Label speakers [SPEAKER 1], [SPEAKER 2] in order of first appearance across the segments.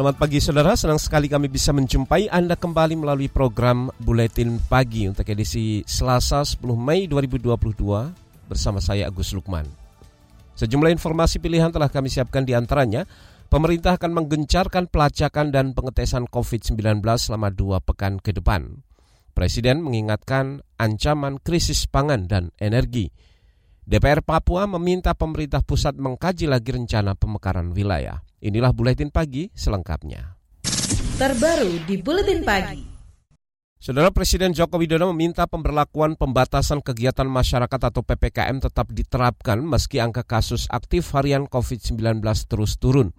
[SPEAKER 1] Selamat pagi saudara, senang sekali kami bisa menjumpai Anda kembali melalui program Buletin Pagi untuk edisi Selasa 10 Mei 2022 bersama saya Agus Lukman. Sejumlah informasi pilihan telah kami siapkan di antaranya, pemerintah akan menggencarkan pelacakan dan pengetesan COVID-19 selama dua pekan ke depan. Presiden mengingatkan ancaman krisis pangan dan energi. DPR Papua meminta pemerintah pusat mengkaji lagi rencana pemekaran wilayah. Inilah Buletin Pagi selengkapnya.
[SPEAKER 2] Terbaru di Buletin Pagi.
[SPEAKER 1] Saudara Presiden Joko Widodo meminta pemberlakuan pembatasan kegiatan masyarakat atau PPKM tetap diterapkan meski angka kasus aktif harian COVID-19 terus turun.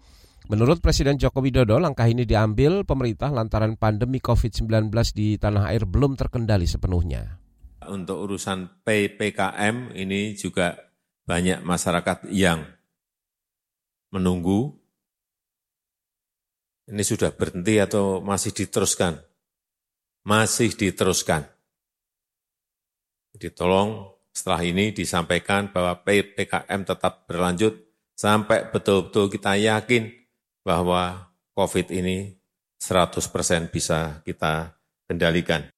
[SPEAKER 1] Menurut Presiden Joko Widodo, langkah ini diambil pemerintah lantaran pandemi COVID-19 di tanah air belum terkendali sepenuhnya.
[SPEAKER 3] Untuk urusan PPKM ini juga banyak masyarakat yang menunggu ini sudah berhenti atau masih diteruskan? Masih diteruskan. Jadi tolong setelah ini disampaikan bahwa PPKM tetap berlanjut sampai betul-betul kita yakin bahwa COVID ini 100% bisa kita kendalikan.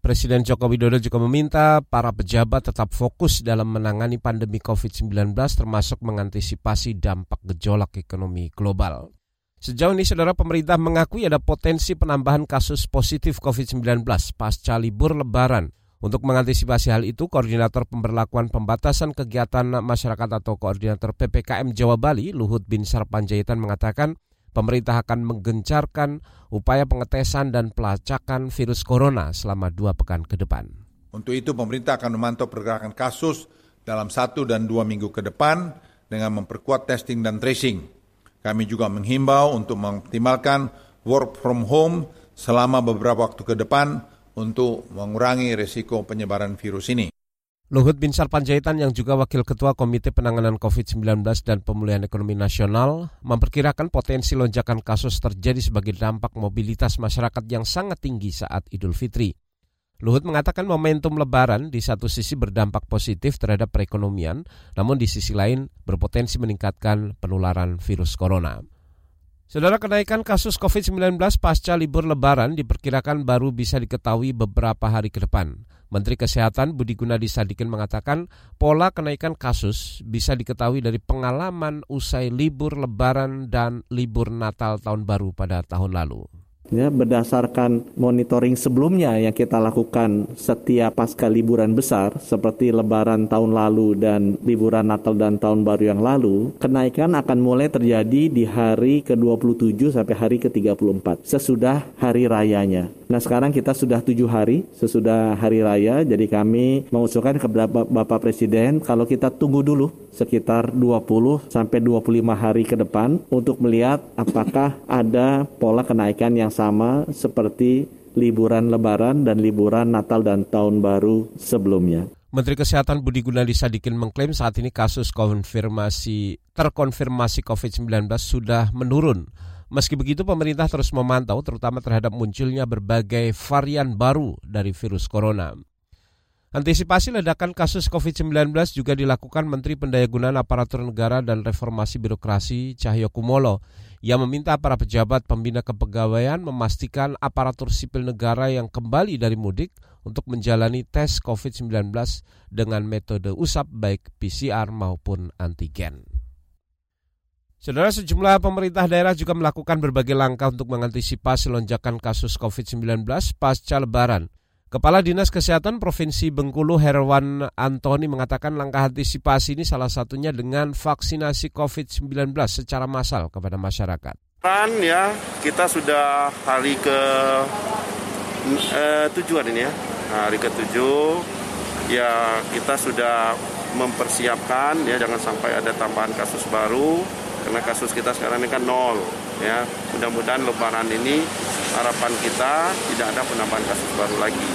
[SPEAKER 1] Presiden Joko Widodo juga meminta para pejabat tetap fokus dalam menangani pandemi COVID-19 termasuk mengantisipasi dampak gejolak ekonomi global. Sejauh ini, saudara pemerintah mengakui ada potensi penambahan kasus positif COVID-19 pasca libur lebaran. Untuk mengantisipasi hal itu, Koordinator Pemberlakuan Pembatasan Kegiatan Masyarakat atau Koordinator PPKM Jawa Bali, Luhut Bin Sarpanjaitan mengatakan, pemerintah akan menggencarkan upaya pengetesan dan pelacakan virus corona selama dua pekan ke depan.
[SPEAKER 4] Untuk itu, pemerintah akan memantau pergerakan kasus dalam satu dan dua minggu ke depan dengan memperkuat testing dan tracing kami juga menghimbau untuk mengoptimalkan work from home selama beberapa waktu ke depan untuk mengurangi risiko penyebaran virus ini.
[SPEAKER 1] Luhut Bin Sarpanjaitan yang juga Wakil Ketua Komite Penanganan COVID-19 dan Pemulihan Ekonomi Nasional memperkirakan potensi lonjakan kasus terjadi sebagai dampak mobilitas masyarakat yang sangat tinggi saat Idul Fitri. Luhut mengatakan momentum lebaran di satu sisi berdampak positif terhadap perekonomian, namun di sisi lain berpotensi meningkatkan penularan virus corona. Saudara kenaikan kasus COVID-19 pasca libur lebaran diperkirakan baru bisa diketahui beberapa hari ke depan. Menteri Kesehatan Budi Gunadi Sadikin mengatakan pola kenaikan kasus bisa diketahui dari pengalaman usai libur lebaran dan libur Natal tahun baru pada tahun lalu
[SPEAKER 5] ya berdasarkan monitoring sebelumnya yang kita lakukan setiap pasca liburan besar seperti lebaran tahun lalu dan liburan Natal dan tahun baru yang lalu kenaikan akan mulai terjadi di hari ke-27 sampai hari ke-34 sesudah hari rayanya. Nah sekarang kita sudah tujuh hari sesudah hari raya jadi kami mengusulkan kepada Bapak Presiden kalau kita tunggu dulu sekitar 20 sampai 25 hari ke depan untuk melihat apakah ada pola kenaikan yang sama seperti liburan lebaran dan liburan Natal dan Tahun Baru sebelumnya.
[SPEAKER 1] Menteri Kesehatan Budi Gunadi Sadikin mengklaim saat ini kasus konfirmasi terkonfirmasi COVID-19 sudah menurun. Meski begitu pemerintah terus memantau terutama terhadap munculnya berbagai varian baru dari virus corona. Antisipasi ledakan kasus COVID-19 juga dilakukan Menteri Pendayagunaan Aparatur Negara dan Reformasi Birokrasi Cahyo Kumolo yang meminta para pejabat pembina kepegawaian memastikan aparatur sipil negara yang kembali dari mudik untuk menjalani tes COVID-19 dengan metode usap baik PCR maupun antigen. Saudara sejumlah pemerintah daerah juga melakukan berbagai langkah untuk mengantisipasi lonjakan kasus COVID-19 pasca lebaran. Kepala Dinas Kesehatan Provinsi Bengkulu Herwan Antoni mengatakan langkah antisipasi ini salah satunya dengan vaksinasi COVID-19 secara massal kepada masyarakat.
[SPEAKER 6] Kan ya, kita sudah hari ke eh, tujuan ini ya, hari ke tujuh ya kita sudah mempersiapkan ya jangan sampai ada tambahan kasus baru karena kasus kita sekarang ini kan nol ya mudah-mudahan lebaran ini harapan kita tidak ada penambahan kasus baru lagi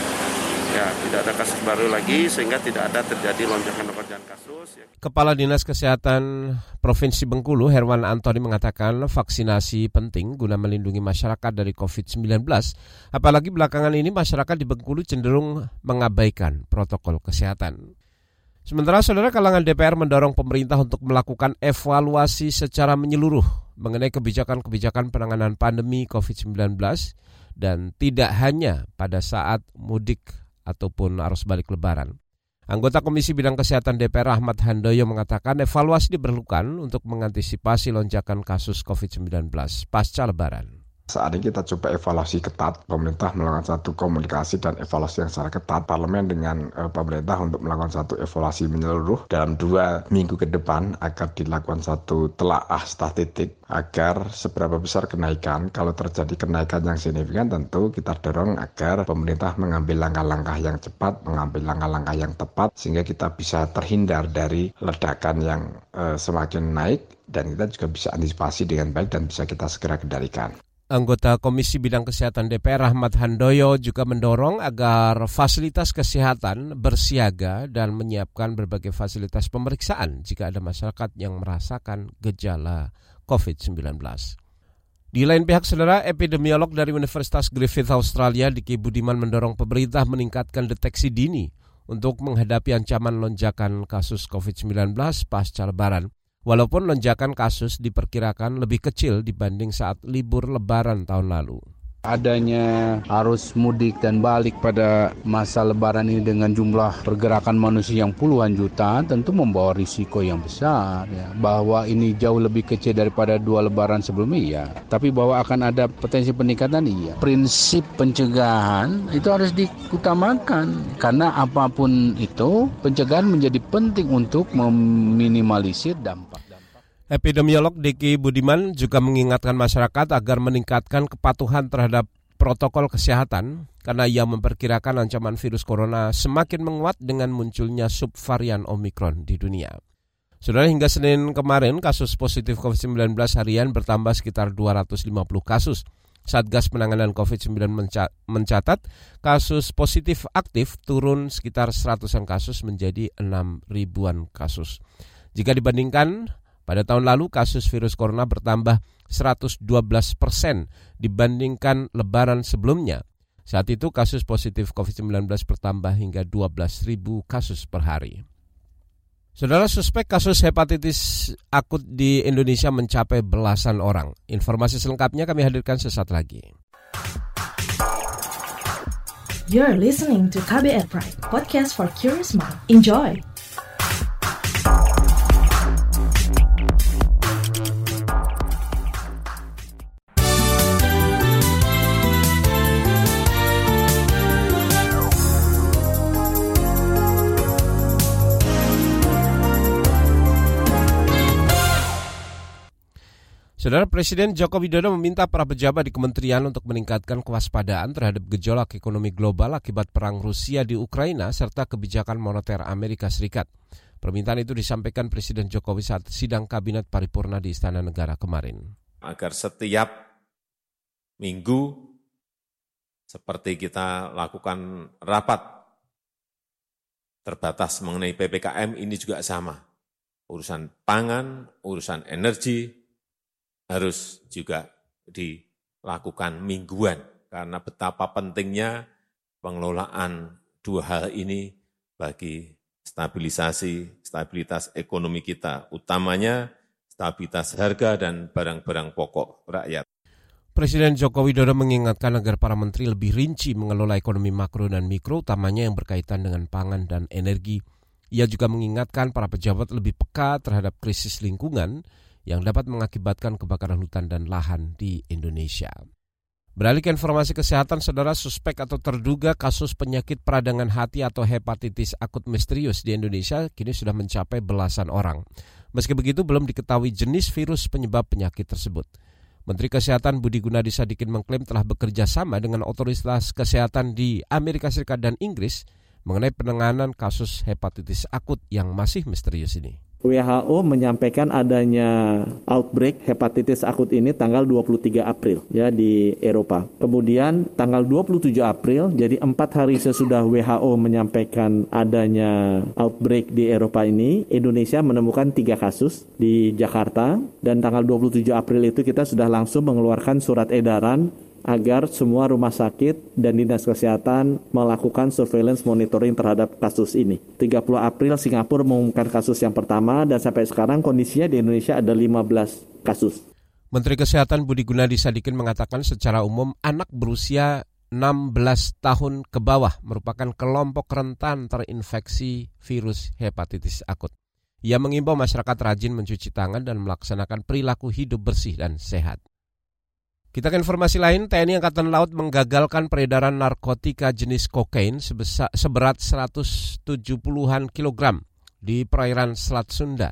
[SPEAKER 6] ya tidak ada kasus baru lagi sehingga tidak ada terjadi lonjakan-lonjakan kasus. Ya.
[SPEAKER 1] Kepala Dinas Kesehatan Provinsi Bengkulu Herwan Antoni mengatakan vaksinasi penting guna melindungi masyarakat dari COVID-19. Apalagi belakangan ini masyarakat di Bengkulu cenderung mengabaikan protokol kesehatan. Sementara saudara kalangan DPR mendorong pemerintah untuk melakukan evaluasi secara menyeluruh mengenai kebijakan-kebijakan penanganan pandemi COVID-19 dan tidak hanya pada saat mudik ataupun arus balik lebaran. Anggota Komisi Bidang Kesehatan DPR Ahmad Handoyo mengatakan evaluasi diperlukan untuk mengantisipasi lonjakan kasus COVID-19 pasca lebaran.
[SPEAKER 7] Saat ini kita coba evaluasi ketat, pemerintah melakukan satu komunikasi dan evaluasi yang secara ketat, parlemen dengan e, pemerintah untuk melakukan satu evaluasi menyeluruh dalam dua minggu ke depan agar dilakukan satu telaah statistik agar seberapa besar kenaikan, kalau terjadi kenaikan yang signifikan tentu kita dorong agar pemerintah mengambil langkah-langkah yang cepat, mengambil langkah-langkah yang tepat sehingga kita bisa terhindar dari ledakan yang e, semakin naik dan kita juga bisa antisipasi dengan baik dan bisa kita segera kendalikan.
[SPEAKER 1] Anggota Komisi Bidang Kesehatan DPR Ahmad Handoyo juga mendorong agar fasilitas kesehatan bersiaga dan menyiapkan berbagai fasilitas pemeriksaan jika ada masyarakat yang merasakan gejala COVID-19. Di lain pihak, saudara epidemiolog dari Universitas Griffith Australia, Diki Budiman mendorong pemerintah meningkatkan deteksi dini untuk menghadapi ancaman lonjakan kasus COVID-19 pasca lebaran. Walaupun lonjakan kasus diperkirakan lebih kecil dibanding saat libur lebaran tahun lalu
[SPEAKER 8] adanya arus mudik dan balik pada masa lebaran ini dengan jumlah pergerakan manusia yang puluhan juta tentu membawa risiko yang besar ya. bahwa ini jauh lebih kecil daripada dua lebaran sebelumnya ya tapi bahwa akan ada potensi peningkatan iya. Prinsip pencegahan itu harus diutamakan. Karena apa pun itu pencegahan menjadi penting untuk meminimalisir dampak
[SPEAKER 1] Epidemiolog Diki Budiman juga mengingatkan masyarakat agar meningkatkan kepatuhan terhadap protokol kesehatan karena ia memperkirakan ancaman virus corona semakin menguat dengan munculnya subvarian Omikron di dunia. Saudara hingga Senin kemarin kasus positif COVID-19 harian bertambah sekitar 250 kasus. Satgas penanganan COVID-19 mencatat kasus positif aktif turun sekitar seratusan kasus menjadi 6 ribuan kasus. Jika dibandingkan pada tahun lalu kasus virus corona bertambah 112 persen dibandingkan lebaran sebelumnya. Saat itu kasus positif COVID-19 bertambah hingga 12 ribu kasus per hari. Saudara suspek kasus hepatitis akut di Indonesia mencapai belasan orang. Informasi selengkapnya kami hadirkan sesaat lagi.
[SPEAKER 2] You're listening to KBR Pride, podcast for curious mind. Enjoy!
[SPEAKER 1] Saudara Presiden Joko Widodo meminta para pejabat di kementerian untuk meningkatkan kewaspadaan terhadap gejolak ekonomi global akibat perang Rusia di Ukraina serta kebijakan moneter Amerika Serikat. Permintaan itu disampaikan Presiden Jokowi saat sidang Kabinet Paripurna di Istana Negara kemarin.
[SPEAKER 3] Agar setiap minggu seperti kita lakukan rapat terbatas mengenai PPKM ini juga sama. Urusan pangan, urusan energi, harus juga dilakukan mingguan karena betapa pentingnya pengelolaan dua hal ini bagi stabilisasi, stabilitas ekonomi kita, utamanya stabilitas harga dan barang-barang pokok rakyat.
[SPEAKER 1] Presiden Joko Widodo mengingatkan agar para menteri lebih rinci mengelola ekonomi makro dan mikro, utamanya yang berkaitan dengan pangan dan energi. Ia juga mengingatkan para pejabat lebih peka terhadap krisis lingkungan yang dapat mengakibatkan kebakaran hutan dan lahan di Indonesia. Beralih ke informasi kesehatan, saudara suspek atau terduga kasus penyakit peradangan hati atau hepatitis akut misterius di Indonesia kini sudah mencapai belasan orang. Meski begitu, belum diketahui jenis virus penyebab penyakit tersebut. Menteri Kesehatan Budi Gunadi Sadikin mengklaim telah bekerja sama dengan otoritas kesehatan di Amerika Serikat dan Inggris mengenai penanganan kasus hepatitis akut yang masih misterius ini
[SPEAKER 5] WHO menyampaikan adanya outbreak hepatitis akut ini tanggal 23 April ya di Eropa. Kemudian tanggal 27 April, jadi empat hari sesudah WHO menyampaikan adanya outbreak di Eropa ini, Indonesia menemukan tiga kasus di Jakarta dan tanggal 27 April itu kita sudah langsung mengeluarkan surat edaran agar semua rumah sakit dan dinas kesehatan melakukan surveillance monitoring terhadap kasus ini. 30 April Singapura mengumumkan kasus yang pertama dan sampai sekarang kondisinya di Indonesia ada 15 kasus.
[SPEAKER 1] Menteri Kesehatan Budi Gunadi Sadikin mengatakan secara umum anak berusia 16 tahun ke bawah merupakan kelompok rentan terinfeksi virus hepatitis akut. Ia mengimbau masyarakat rajin mencuci tangan dan melaksanakan perilaku hidup bersih dan sehat. Kita ke informasi lain, TNI Angkatan Laut menggagalkan peredaran narkotika jenis kokain sebesar, seberat 170-an kilogram di perairan Selat Sunda.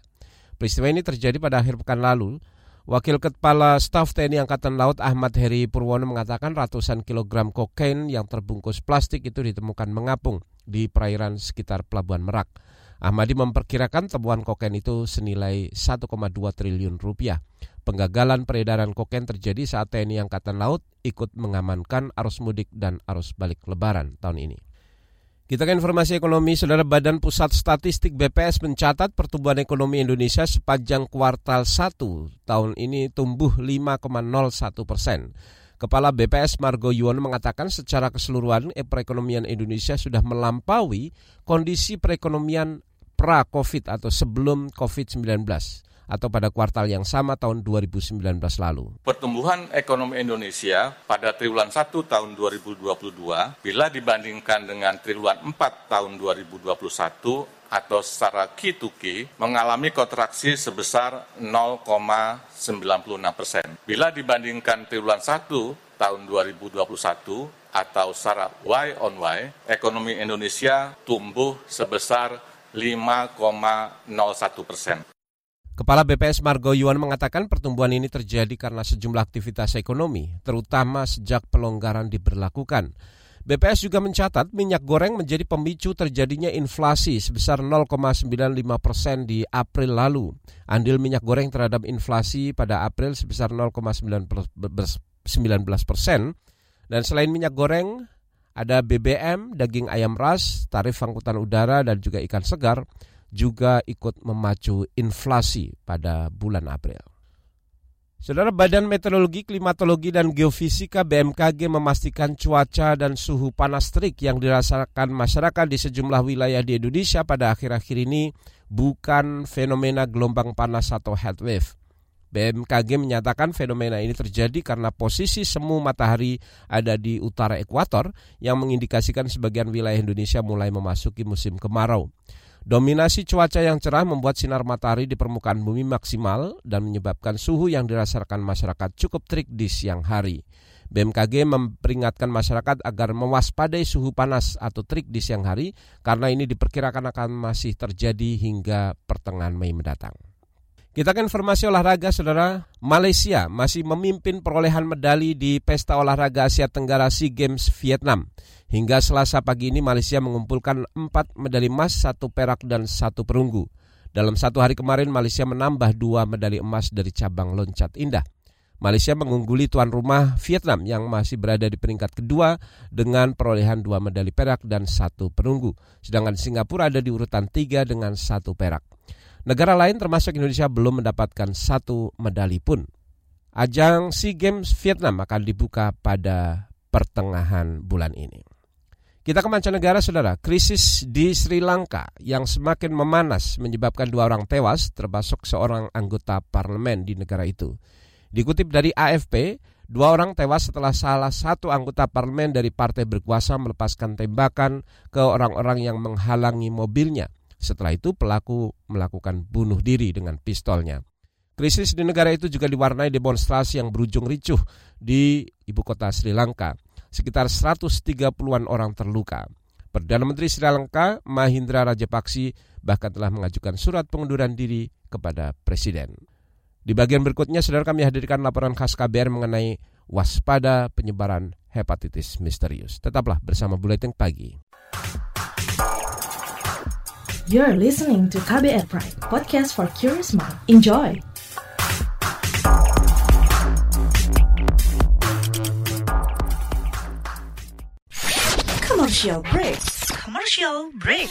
[SPEAKER 1] Peristiwa ini terjadi pada akhir pekan lalu. Wakil Kepala Staf TNI Angkatan Laut Ahmad Heri Purwono mengatakan ratusan kilogram kokain yang terbungkus plastik itu ditemukan mengapung di perairan sekitar Pelabuhan Merak. Ahmadi memperkirakan temuan kokain itu senilai 1,2 triliun rupiah. Penggagalan peredaran kokain terjadi saat TNI Angkatan Laut ikut mengamankan arus mudik dan arus balik lebaran tahun ini. Kita ke informasi ekonomi, Saudara Badan Pusat Statistik BPS mencatat pertumbuhan ekonomi Indonesia sepanjang kuartal 1 tahun ini tumbuh 5,01 persen. Kepala BPS Margo Yuwono mengatakan secara keseluruhan perekonomian Indonesia sudah melampaui kondisi perekonomian pra-COVID atau sebelum COVID-19 atau pada kuartal yang sama tahun 2019 lalu.
[SPEAKER 9] Pertumbuhan ekonomi Indonesia pada triwulan 1 tahun 2022 bila dibandingkan dengan triwulan 4 tahun 2021 atau secara Q2Q mengalami kontraksi sebesar 0,96 persen. Bila dibandingkan triwulan 1 tahun 2021 atau secara Y on Y, ekonomi Indonesia tumbuh sebesar 5,01 persen.
[SPEAKER 1] Kepala BPS Margo Yuan mengatakan pertumbuhan ini terjadi karena sejumlah aktivitas ekonomi, terutama sejak pelonggaran diberlakukan. BPS juga mencatat minyak goreng menjadi pemicu terjadinya inflasi sebesar 0,95 persen di April lalu. Andil minyak goreng terhadap inflasi pada April sebesar 0,19 persen. Dan selain minyak goreng, ada BBM, daging ayam ras, tarif angkutan udara dan juga ikan segar juga ikut memacu inflasi pada bulan April. Saudara Badan Meteorologi, Klimatologi, dan Geofisika BMKG memastikan cuaca dan suhu panas terik yang dirasakan masyarakat di sejumlah wilayah di Indonesia pada akhir-akhir ini bukan fenomena gelombang panas atau heatwave. BMKG menyatakan fenomena ini terjadi karena posisi semu matahari ada di utara ekuator yang mengindikasikan sebagian wilayah Indonesia mulai memasuki musim kemarau. Dominasi cuaca yang cerah membuat sinar matahari di permukaan bumi maksimal dan menyebabkan suhu yang dirasakan masyarakat cukup terik di siang hari. BMKG memperingatkan masyarakat agar mewaspadai suhu panas atau terik di siang hari karena ini diperkirakan akan masih terjadi hingga pertengahan Mei mendatang. Kita ke informasi olahraga, saudara. Malaysia masih memimpin perolehan medali di Pesta Olahraga Asia Tenggara SEA Games Vietnam. Hingga selasa pagi ini Malaysia mengumpulkan 4 medali emas, satu perak dan satu perunggu. Dalam satu hari kemarin Malaysia menambah dua medali emas dari cabang loncat indah. Malaysia mengungguli tuan rumah Vietnam yang masih berada di peringkat kedua dengan perolehan dua medali perak dan satu perunggu. Sedangkan Singapura ada di urutan tiga dengan satu perak. Negara lain termasuk Indonesia belum mendapatkan satu medali pun. Ajang SEA Games Vietnam akan dibuka pada pertengahan bulan ini. Kita ke mancanegara, saudara. Krisis di Sri Lanka yang semakin memanas menyebabkan dua orang tewas, termasuk seorang anggota parlemen di negara itu. Dikutip dari AFP, dua orang tewas setelah salah satu anggota parlemen dari partai berkuasa melepaskan tembakan ke orang-orang yang menghalangi mobilnya – setelah itu pelaku melakukan bunuh diri dengan pistolnya. Krisis di negara itu juga diwarnai demonstrasi yang berujung ricuh di ibu kota Sri Lanka. Sekitar 130-an orang terluka. Perdana Menteri Sri Lanka Mahindra Rajapaksa bahkan telah mengajukan surat pengunduran diri kepada Presiden. Di bagian berikutnya, saudara kami hadirkan laporan khas KBR mengenai waspada penyebaran hepatitis misterius. Tetaplah bersama Buletin Pagi.
[SPEAKER 2] You're listening to KBR Pride, podcast for curious mind. Enjoy!
[SPEAKER 10] Commercial break. Commercial break.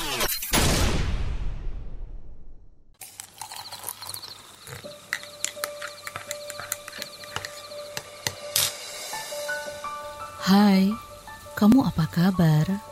[SPEAKER 11] Hai, kamu apa kabar?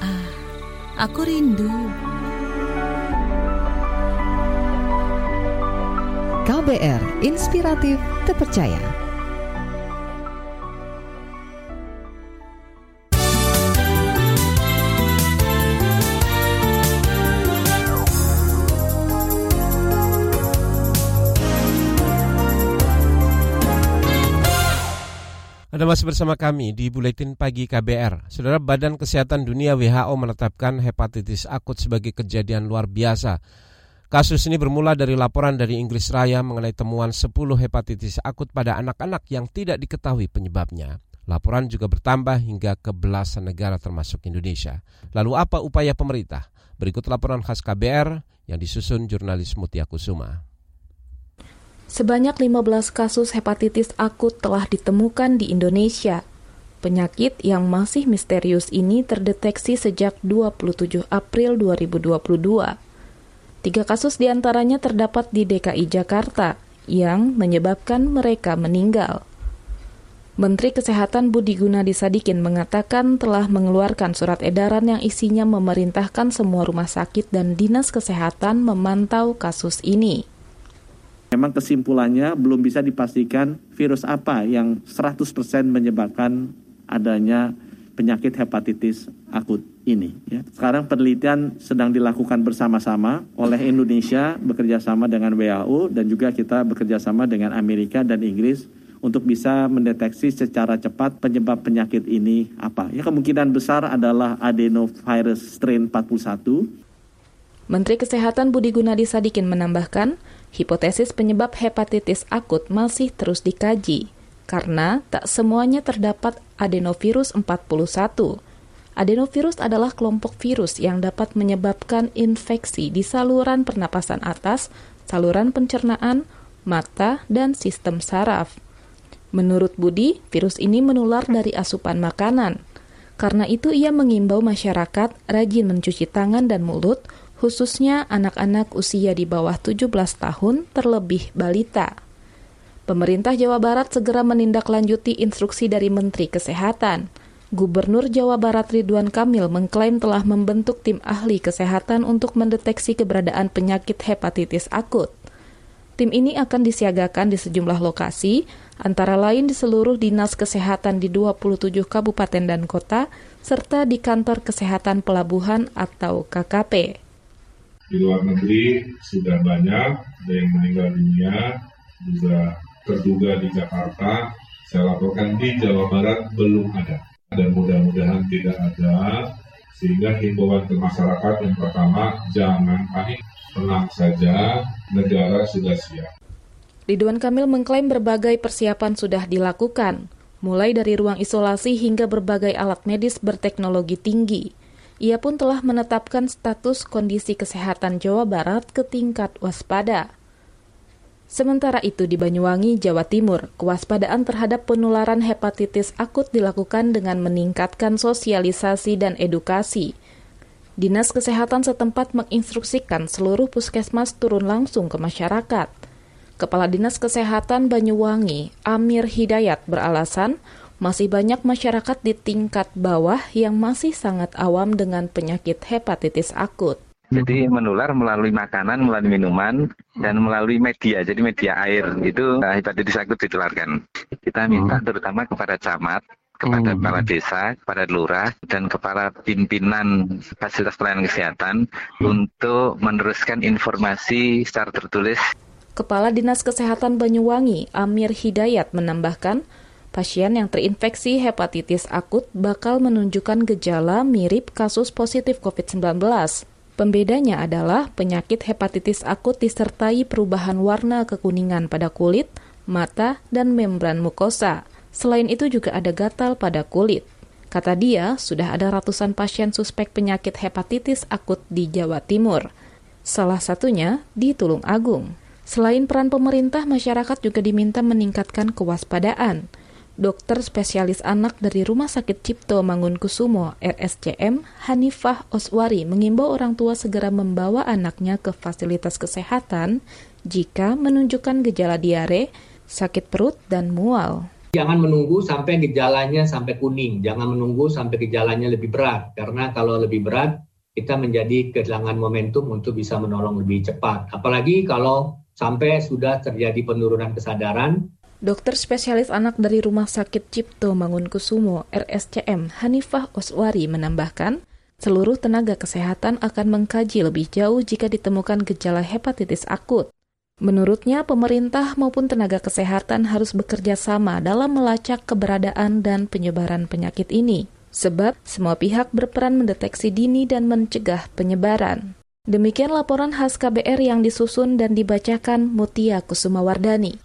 [SPEAKER 11] Ah, aku rindu.
[SPEAKER 12] KBR Inspiratif Terpercaya.
[SPEAKER 1] Anda masih bersama kami di Buletin Pagi KBR. Saudara Badan Kesehatan Dunia WHO menetapkan hepatitis akut sebagai kejadian luar biasa. Kasus ini bermula dari laporan dari Inggris Raya mengenai temuan 10 hepatitis akut pada anak-anak yang tidak diketahui penyebabnya. Laporan juga bertambah hingga ke belasan negara termasuk Indonesia. Lalu apa upaya pemerintah? Berikut laporan khas KBR yang disusun jurnalis Mutia Kusuma.
[SPEAKER 13] Sebanyak 15 kasus hepatitis akut telah ditemukan di Indonesia. Penyakit yang masih misterius ini terdeteksi sejak 27 April 2022. Tiga kasus di antaranya terdapat di DKI Jakarta yang menyebabkan mereka meninggal. Menteri Kesehatan Budi Gunadi Sadikin mengatakan telah mengeluarkan surat edaran yang isinya memerintahkan semua rumah sakit dan dinas kesehatan memantau kasus ini.
[SPEAKER 5] Memang kesimpulannya belum bisa dipastikan virus apa yang 100% menyebabkan adanya penyakit hepatitis akut ini. Ya. Sekarang penelitian sedang dilakukan bersama-sama oleh Indonesia bekerjasama dengan WHO dan juga kita bekerjasama dengan Amerika dan Inggris untuk bisa mendeteksi secara cepat penyebab penyakit ini apa. Ya kemungkinan besar adalah adenovirus strain 41.
[SPEAKER 13] Menteri Kesehatan Budi Gunadi Sadikin menambahkan, Hipotesis penyebab hepatitis akut masih terus dikaji karena tak semuanya terdapat adenovirus 41. Adenovirus adalah kelompok virus yang dapat menyebabkan infeksi di saluran pernapasan atas, saluran pencernaan, mata, dan sistem saraf. Menurut Budi, virus ini menular dari asupan makanan. Karena itu ia mengimbau masyarakat rajin mencuci tangan dan mulut khususnya anak-anak usia di bawah 17 tahun terlebih balita. Pemerintah Jawa Barat segera menindaklanjuti instruksi dari Menteri Kesehatan. Gubernur Jawa Barat Ridwan Kamil mengklaim telah membentuk tim ahli kesehatan untuk mendeteksi keberadaan penyakit hepatitis akut. Tim ini akan disiagakan di sejumlah lokasi, antara lain di seluruh dinas kesehatan di 27 kabupaten dan kota, serta di kantor kesehatan pelabuhan atau KKP
[SPEAKER 14] di luar negeri sudah banyak ada yang meninggal dunia juga terduga di Jakarta. Saya laporkan di Jawa Barat belum ada. Dan mudah-mudahan tidak ada sehingga himbauan ke masyarakat yang pertama jangan panik. Tenang saja negara sudah siap.
[SPEAKER 13] Ridwan Kamil mengklaim berbagai persiapan sudah dilakukan mulai dari ruang isolasi hingga berbagai alat medis berteknologi tinggi ia pun telah menetapkan status kondisi kesehatan Jawa Barat ke tingkat waspada. Sementara itu di Banyuwangi, Jawa Timur, kewaspadaan terhadap penularan hepatitis akut dilakukan dengan meningkatkan sosialisasi dan edukasi. Dinas Kesehatan setempat menginstruksikan seluruh puskesmas turun langsung ke masyarakat. Kepala Dinas Kesehatan Banyuwangi, Amir Hidayat beralasan masih banyak masyarakat di tingkat bawah yang masih sangat awam dengan penyakit hepatitis akut.
[SPEAKER 15] Jadi menular melalui makanan, melalui minuman, dan melalui media. Jadi media air itu uh, hepatitis akut ditularkan. Kita minta terutama kepada camat, kepada hmm. kepala desa, kepada lurah, dan kepala pimpinan fasilitas pelayanan kesehatan untuk meneruskan informasi secara tertulis.
[SPEAKER 13] Kepala Dinas Kesehatan Banyuwangi, Amir Hidayat, menambahkan, pasien yang terinfeksi hepatitis akut bakal menunjukkan gejala mirip kasus positif COVID-19. Pembedanya adalah penyakit hepatitis akut disertai perubahan warna kekuningan pada kulit, mata, dan membran mukosa. Selain itu juga ada gatal pada kulit. Kata dia, sudah ada ratusan pasien suspek penyakit hepatitis akut di Jawa Timur. Salah satunya di Tulung Agung. Selain peran pemerintah, masyarakat juga diminta meningkatkan kewaspadaan. Dokter spesialis anak dari Rumah Sakit Cipto Mangunkusumo RSCM, Hanifah Oswari, mengimbau orang tua segera membawa anaknya ke fasilitas kesehatan jika menunjukkan gejala diare, sakit perut, dan mual.
[SPEAKER 16] Jangan menunggu sampai gejalanya sampai kuning, jangan menunggu sampai gejalanya lebih berat, karena kalau lebih berat, kita menjadi kehilangan momentum untuk bisa menolong lebih cepat. Apalagi kalau sampai sudah terjadi penurunan kesadaran.
[SPEAKER 13] Dokter spesialis anak dari Rumah Sakit Cipto Mangunkusumo RSCM Hanifah Oswari menambahkan, seluruh tenaga kesehatan akan mengkaji lebih jauh jika ditemukan gejala hepatitis akut. Menurutnya, pemerintah maupun tenaga kesehatan harus bekerja sama dalam melacak keberadaan dan penyebaran penyakit ini, sebab semua pihak berperan mendeteksi dini dan mencegah penyebaran. Demikian laporan khas KBR yang disusun dan dibacakan Mutia Kusumawardani.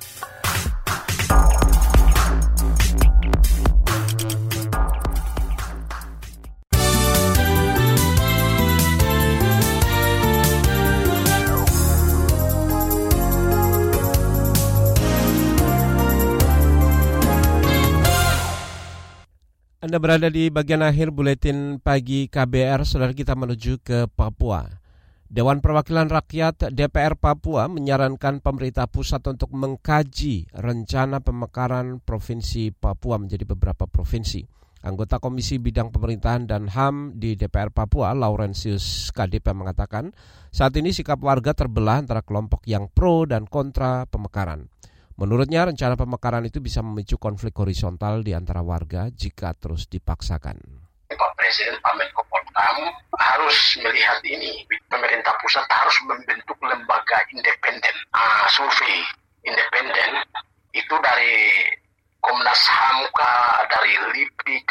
[SPEAKER 1] Anda berada di bagian akhir buletin pagi KBR, saudara kita menuju ke Papua. Dewan Perwakilan Rakyat DPR Papua menyarankan pemerintah pusat untuk mengkaji rencana pemekaran Provinsi Papua menjadi beberapa provinsi. Anggota Komisi Bidang Pemerintahan dan HAM di DPR Papua, Laurentius yang mengatakan, saat ini sikap warga terbelah antara kelompok yang pro dan kontra pemekaran. Menurutnya rencana pemekaran itu bisa memicu konflik horizontal di antara warga jika terus dipaksakan.
[SPEAKER 17] Pak Presiden Pak Menko Polhukam harus melihat ini. Pemerintah pusat harus membentuk lembaga independen, uh, survei independen itu dari Komnas HAM dari LIPI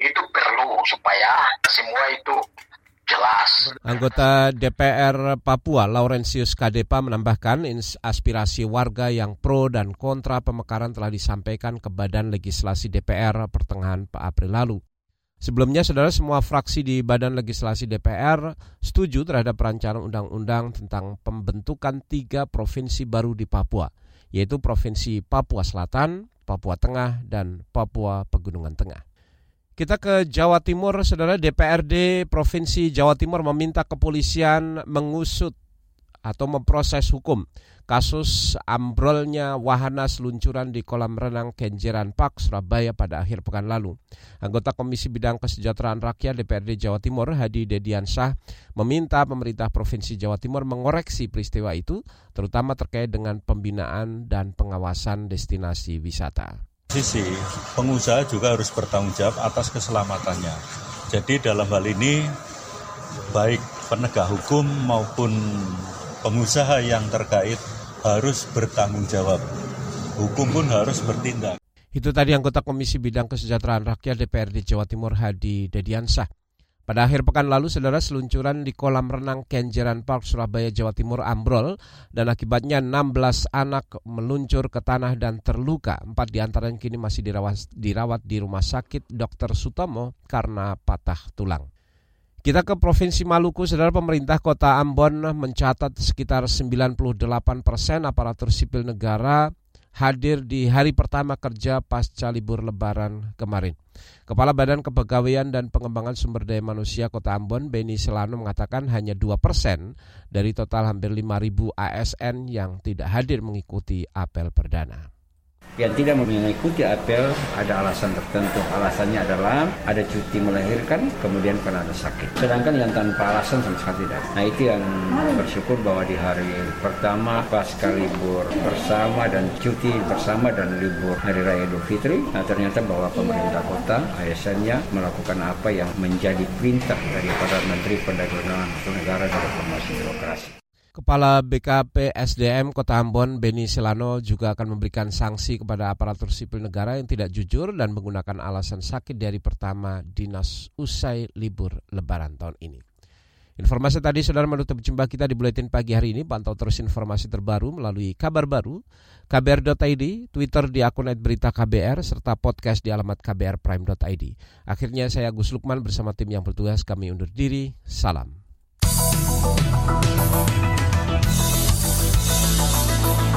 [SPEAKER 17] itu perlu supaya semua itu jelas.
[SPEAKER 1] Anggota DPR Papua Laurentius Kadepa menambahkan aspirasi warga yang pro dan kontra pemekaran telah disampaikan ke Badan Legislasi DPR pertengahan April lalu. Sebelumnya, saudara semua fraksi di Badan Legislasi DPR setuju terhadap perancangan undang-undang tentang pembentukan tiga provinsi baru di Papua, yaitu Provinsi Papua Selatan, Papua Tengah, dan Papua Pegunungan Tengah. Kita ke Jawa Timur, saudara DPRD Provinsi Jawa Timur meminta kepolisian mengusut atau memproses hukum kasus ambrolnya wahana seluncuran di kolam renang Kenjeran Park, Surabaya pada akhir pekan lalu. Anggota Komisi Bidang Kesejahteraan Rakyat DPRD Jawa Timur, Hadi Dediansyah, meminta pemerintah Provinsi Jawa Timur mengoreksi peristiwa itu, terutama terkait dengan pembinaan dan pengawasan destinasi wisata
[SPEAKER 18] sisi pengusaha juga harus bertanggung jawab atas keselamatannya. Jadi dalam hal ini baik penegak hukum maupun pengusaha yang terkait harus bertanggung jawab. Hukum pun harus bertindak.
[SPEAKER 1] Itu tadi anggota Komisi Bidang Kesejahteraan Rakyat DPRD Jawa Timur Hadi Dediansah. Pada akhir pekan lalu, saudara seluncuran di kolam renang Kenjeran Park, Surabaya, Jawa Timur ambrol dan akibatnya 16 anak meluncur ke tanah dan terluka. Empat di antaranya kini masih dirawat, dirawat di rumah sakit Dr. Sutomo karena patah tulang. Kita ke Provinsi Maluku, saudara pemerintah kota Ambon mencatat sekitar 98 persen aparatur sipil negara hadir di hari pertama kerja pasca libur lebaran kemarin. Kepala Badan Kepegawaian dan Pengembangan Sumber Daya Manusia Kota Ambon, Beni Selano mengatakan hanya 2 persen dari total hampir 5.000 ASN yang tidak hadir mengikuti apel perdana.
[SPEAKER 19] Yang tidak mengikuti apel ada alasan tertentu. Alasannya adalah ada cuti melahirkan, kemudian pernah ada sakit. Sedangkan yang tanpa alasan sama sekali tidak. Nah itu yang bersyukur bahwa di hari pertama pasca libur bersama dan cuti bersama dan libur Hari Raya Idul Fitri, nah ternyata bahwa pemerintah kota ASN-nya melakukan apa yang menjadi perintah daripada Menteri Perdagangan Negara dan Reformasi Birokrasi.
[SPEAKER 1] Kepala BKP SDM Kota Ambon, Beni Silano, juga akan memberikan sanksi kepada aparatur sipil negara yang tidak jujur dan menggunakan alasan sakit dari pertama dinas usai libur lebaran tahun ini. Informasi tadi saudara menutup jumpa kita di Buletin Pagi hari ini. Pantau terus informasi terbaru melalui kabar baru, kbr.id, Twitter di akun berita KBR, serta podcast di alamat kbrprime.id. Akhirnya saya Agus Lukman bersama tim yang bertugas kami undur diri. Salam.